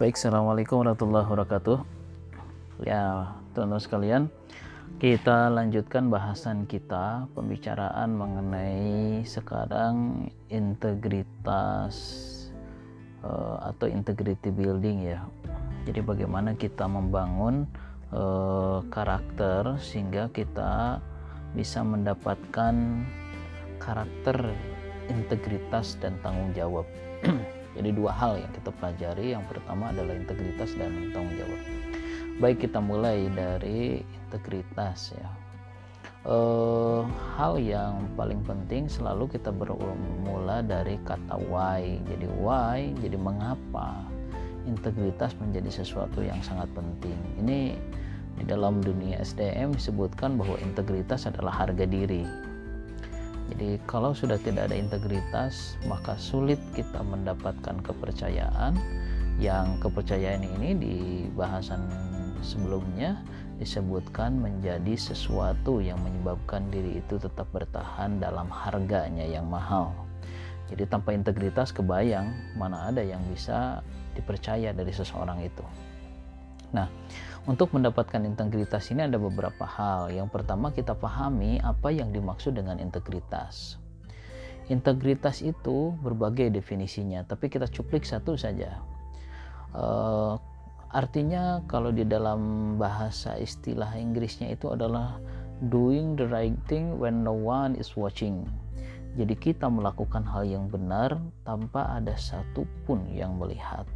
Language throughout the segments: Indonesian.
Baik, Assalamualaikum warahmatullahi wabarakatuh. Ya, teman-teman sekalian, kita lanjutkan bahasan kita, pembicaraan mengenai sekarang integritas uh, atau integrity building ya. Jadi bagaimana kita membangun uh, karakter sehingga kita bisa mendapatkan karakter integritas dan tanggung jawab. Jadi dua hal yang kita pelajari. Yang pertama adalah integritas dan tanggung jawab. Baik kita mulai dari integritas ya. Uh, hal yang paling penting selalu kita bermula dari kata why. Jadi why, jadi mengapa integritas menjadi sesuatu yang sangat penting. Ini di dalam dunia SDM disebutkan bahwa integritas adalah harga diri jadi kalau sudah tidak ada integritas, maka sulit kita mendapatkan kepercayaan. Yang kepercayaan ini di bahasan sebelumnya disebutkan menjadi sesuatu yang menyebabkan diri itu tetap bertahan dalam harganya yang mahal. Jadi tanpa integritas kebayang mana ada yang bisa dipercaya dari seseorang itu. Nah, untuk mendapatkan integritas ini ada beberapa hal. Yang pertama kita pahami apa yang dimaksud dengan integritas. Integritas itu berbagai definisinya, tapi kita cuplik satu saja. Uh, artinya kalau di dalam bahasa istilah Inggrisnya itu adalah doing the right thing when no one is watching. Jadi kita melakukan hal yang benar tanpa ada satupun yang melihat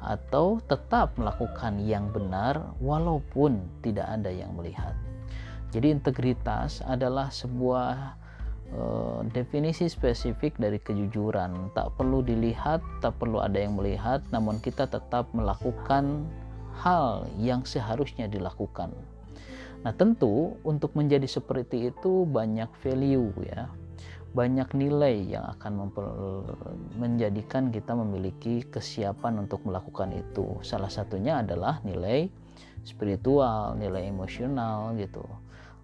atau tetap melakukan yang benar walaupun tidak ada yang melihat. Jadi integritas adalah sebuah uh, definisi spesifik dari kejujuran. Tak perlu dilihat, tak perlu ada yang melihat, namun kita tetap melakukan hal yang seharusnya dilakukan. Nah, tentu untuk menjadi seperti itu banyak value ya banyak nilai yang akan menjadikan kita memiliki kesiapan untuk melakukan itu. Salah satunya adalah nilai spiritual, nilai emosional gitu.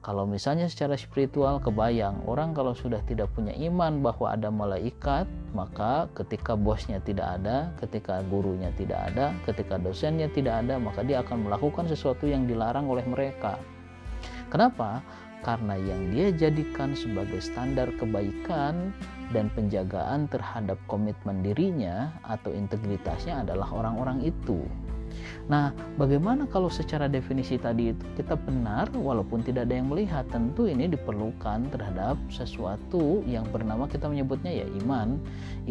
Kalau misalnya secara spiritual kebayang orang kalau sudah tidak punya iman bahwa ada malaikat, maka ketika bosnya tidak ada, ketika gurunya tidak ada, ketika dosennya tidak ada, maka dia akan melakukan sesuatu yang dilarang oleh mereka. Kenapa? Karena yang dia jadikan sebagai standar kebaikan dan penjagaan terhadap komitmen dirinya atau integritasnya adalah orang-orang itu. Nah, bagaimana kalau secara definisi tadi itu kita benar walaupun tidak ada yang melihat? Tentu ini diperlukan terhadap sesuatu yang bernama kita menyebutnya ya iman,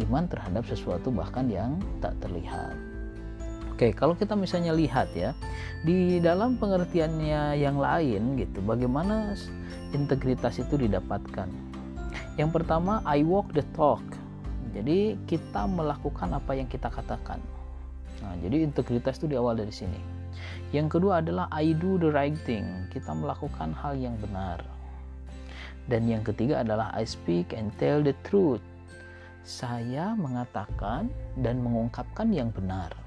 iman terhadap sesuatu bahkan yang tak terlihat. Oke, kalau kita misalnya lihat ya, di dalam pengertiannya yang lain gitu, bagaimana integritas itu didapatkan? Yang pertama, I walk the talk. Jadi kita melakukan apa yang kita katakan. Nah, jadi integritas itu diawal dari sini. Yang kedua adalah I do the right thing. Kita melakukan hal yang benar. Dan yang ketiga adalah I speak and tell the truth. Saya mengatakan dan mengungkapkan yang benar.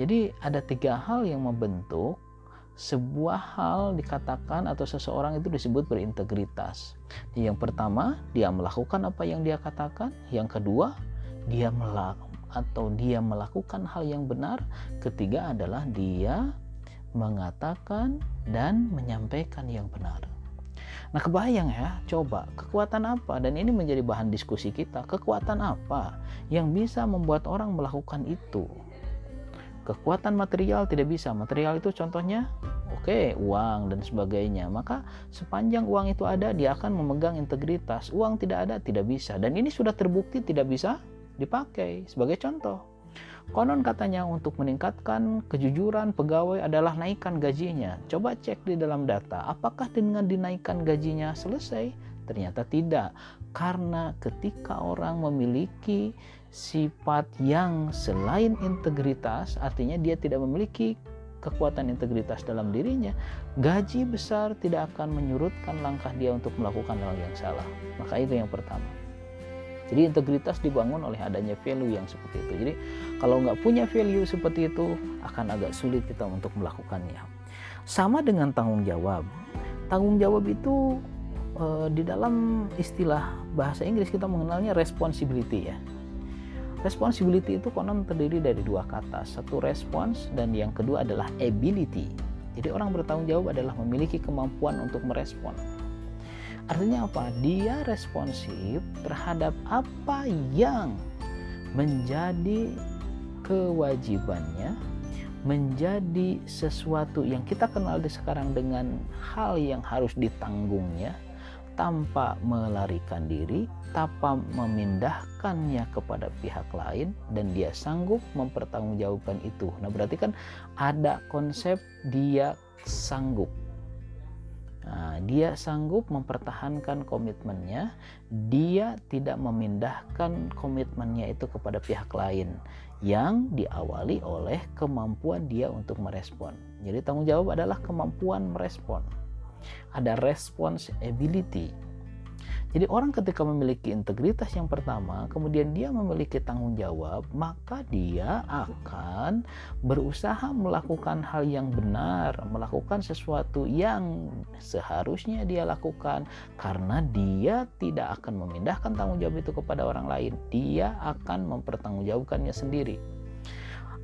Jadi ada tiga hal yang membentuk sebuah hal dikatakan atau seseorang itu disebut berintegritas. Yang pertama, dia melakukan apa yang dia katakan. Yang kedua, dia melakukan atau dia melakukan hal yang benar. Ketiga adalah dia mengatakan dan menyampaikan yang benar. Nah, kebayang ya, coba kekuatan apa dan ini menjadi bahan diskusi kita. Kekuatan apa yang bisa membuat orang melakukan itu? Kekuatan material tidak bisa. Material itu contohnya oke okay, uang dan sebagainya. Maka sepanjang uang itu ada dia akan memegang integritas. Uang tidak ada tidak bisa. Dan ini sudah terbukti tidak bisa dipakai. Sebagai contoh konon katanya untuk meningkatkan kejujuran pegawai adalah naikkan gajinya. Coba cek di dalam data apakah dengan dinaikkan gajinya selesai? Ternyata tidak. Karena ketika orang memiliki sifat yang selain integritas, artinya dia tidak memiliki kekuatan integritas dalam dirinya, gaji besar tidak akan menyurutkan langkah dia untuk melakukan hal yang salah. Maka itu yang pertama. Jadi integritas dibangun oleh adanya value yang seperti itu. Jadi kalau nggak punya value seperti itu akan agak sulit kita untuk melakukannya. Sama dengan tanggung jawab. Tanggung jawab itu e, di dalam istilah bahasa Inggris kita mengenalnya responsibility ya responsibility itu konon terdiri dari dua kata. Satu response dan yang kedua adalah ability. Jadi orang bertanggung jawab adalah memiliki kemampuan untuk merespon. Artinya apa? Dia responsif terhadap apa yang menjadi kewajibannya menjadi sesuatu yang kita kenal di sekarang dengan hal yang harus ditanggungnya tanpa melarikan diri, tanpa memindahkannya kepada pihak lain dan dia sanggup mempertanggungjawabkan itu. Nah, berarti kan ada konsep dia sanggup. Nah, dia sanggup mempertahankan komitmennya, dia tidak memindahkan komitmennya itu kepada pihak lain yang diawali oleh kemampuan dia untuk merespon. Jadi tanggung jawab adalah kemampuan merespon. Ada responsibility. Jadi orang ketika memiliki integritas yang pertama, kemudian dia memiliki tanggung jawab, maka dia akan berusaha melakukan hal yang benar, melakukan sesuatu yang seharusnya dia lakukan karena dia tidak akan memindahkan tanggung jawab itu kepada orang lain. Dia akan mempertanggungjawabkannya sendiri.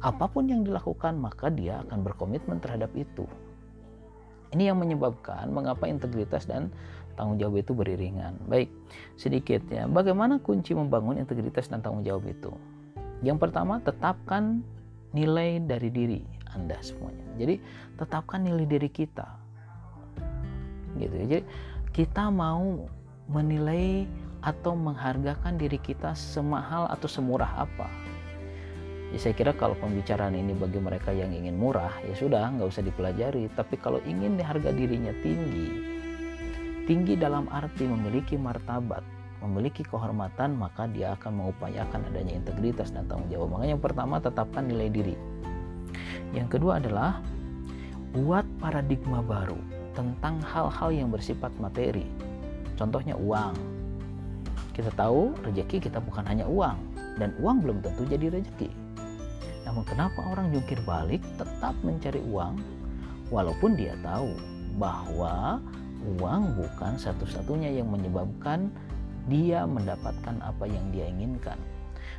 Apa pun yang dilakukan, maka dia akan berkomitmen terhadap itu. Ini yang menyebabkan mengapa integritas dan tanggung jawab itu beriringan. Baik, sedikit ya. Bagaimana kunci membangun integritas dan tanggung jawab itu? Yang pertama, tetapkan nilai dari diri Anda semuanya. Jadi, tetapkan nilai diri kita. Gitu ya. Jadi, kita mau menilai atau menghargakan diri kita semahal atau semurah apa. Ya, saya kira kalau pembicaraan ini bagi mereka yang ingin murah, ya sudah, nggak usah dipelajari. Tapi kalau ingin harga dirinya tinggi, tinggi dalam arti memiliki martabat, memiliki kehormatan, maka dia akan mengupayakan adanya integritas dan tanggung jawab. Makanya yang pertama tetapkan nilai diri. Yang kedua adalah buat paradigma baru tentang hal-hal yang bersifat materi. Contohnya uang. Kita tahu rezeki kita bukan hanya uang dan uang belum tentu jadi rezeki. Namun kenapa orang jungkir balik tetap mencari uang walaupun dia tahu bahwa uang bukan satu-satunya yang menyebabkan dia mendapatkan apa yang dia inginkan.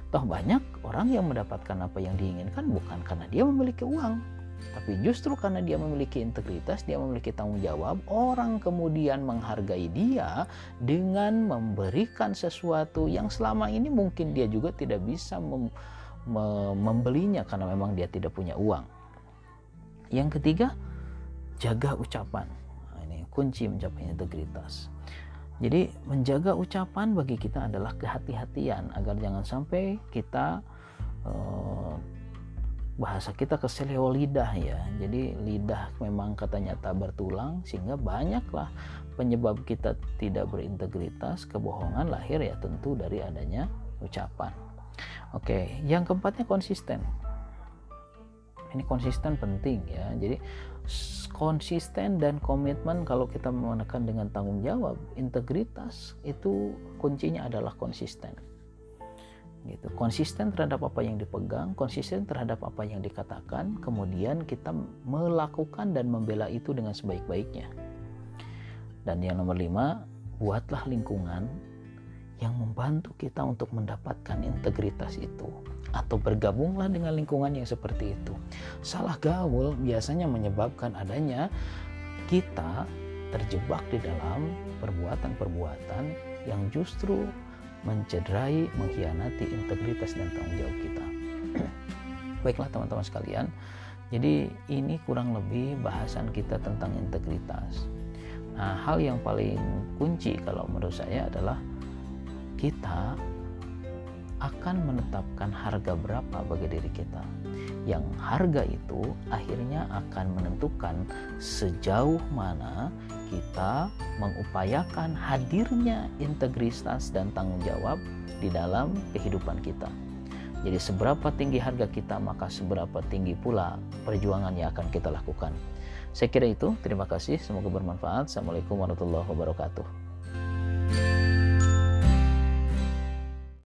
Toh banyak orang yang mendapatkan apa yang diinginkan bukan karena dia memiliki uang, tapi justru karena dia memiliki integritas, dia memiliki tanggung jawab, orang kemudian menghargai dia dengan memberikan sesuatu yang selama ini mungkin dia juga tidak bisa mem membelinya karena memang dia tidak punya uang. Yang ketiga, jaga ucapan kunci mencapai integritas. Jadi menjaga ucapan bagi kita adalah kehati-hatian agar jangan sampai kita uh, bahasa kita keseleo lidah ya. Jadi lidah memang katanya tak bertulang sehingga banyaklah penyebab kita tidak berintegritas, kebohongan lahir ya tentu dari adanya ucapan. Oke, yang keempatnya konsisten. Ini konsisten penting ya. Jadi konsisten dan komitmen kalau kita menekan dengan tanggung jawab integritas itu kuncinya adalah konsisten gitu konsisten terhadap apa yang dipegang konsisten terhadap apa yang dikatakan kemudian kita melakukan dan membela itu dengan sebaik-baiknya dan yang nomor lima buatlah lingkungan yang membantu kita untuk mendapatkan integritas itu atau bergabunglah dengan lingkungan yang seperti itu. Salah gaul biasanya menyebabkan adanya kita terjebak di dalam perbuatan-perbuatan yang justru mencederai, mengkhianati integritas dan tanggung jawab kita. Baiklah teman-teman sekalian, jadi ini kurang lebih bahasan kita tentang integritas. Nah, hal yang paling kunci kalau menurut saya adalah kita akan menetapkan harga berapa bagi diri kita. Yang harga itu akhirnya akan menentukan sejauh mana kita mengupayakan hadirnya integritas dan tanggung jawab di dalam kehidupan kita. Jadi seberapa tinggi harga kita maka seberapa tinggi pula perjuangan yang akan kita lakukan. Saya kira itu. Terima kasih. Semoga bermanfaat. Assalamualaikum warahmatullahi wabarakatuh.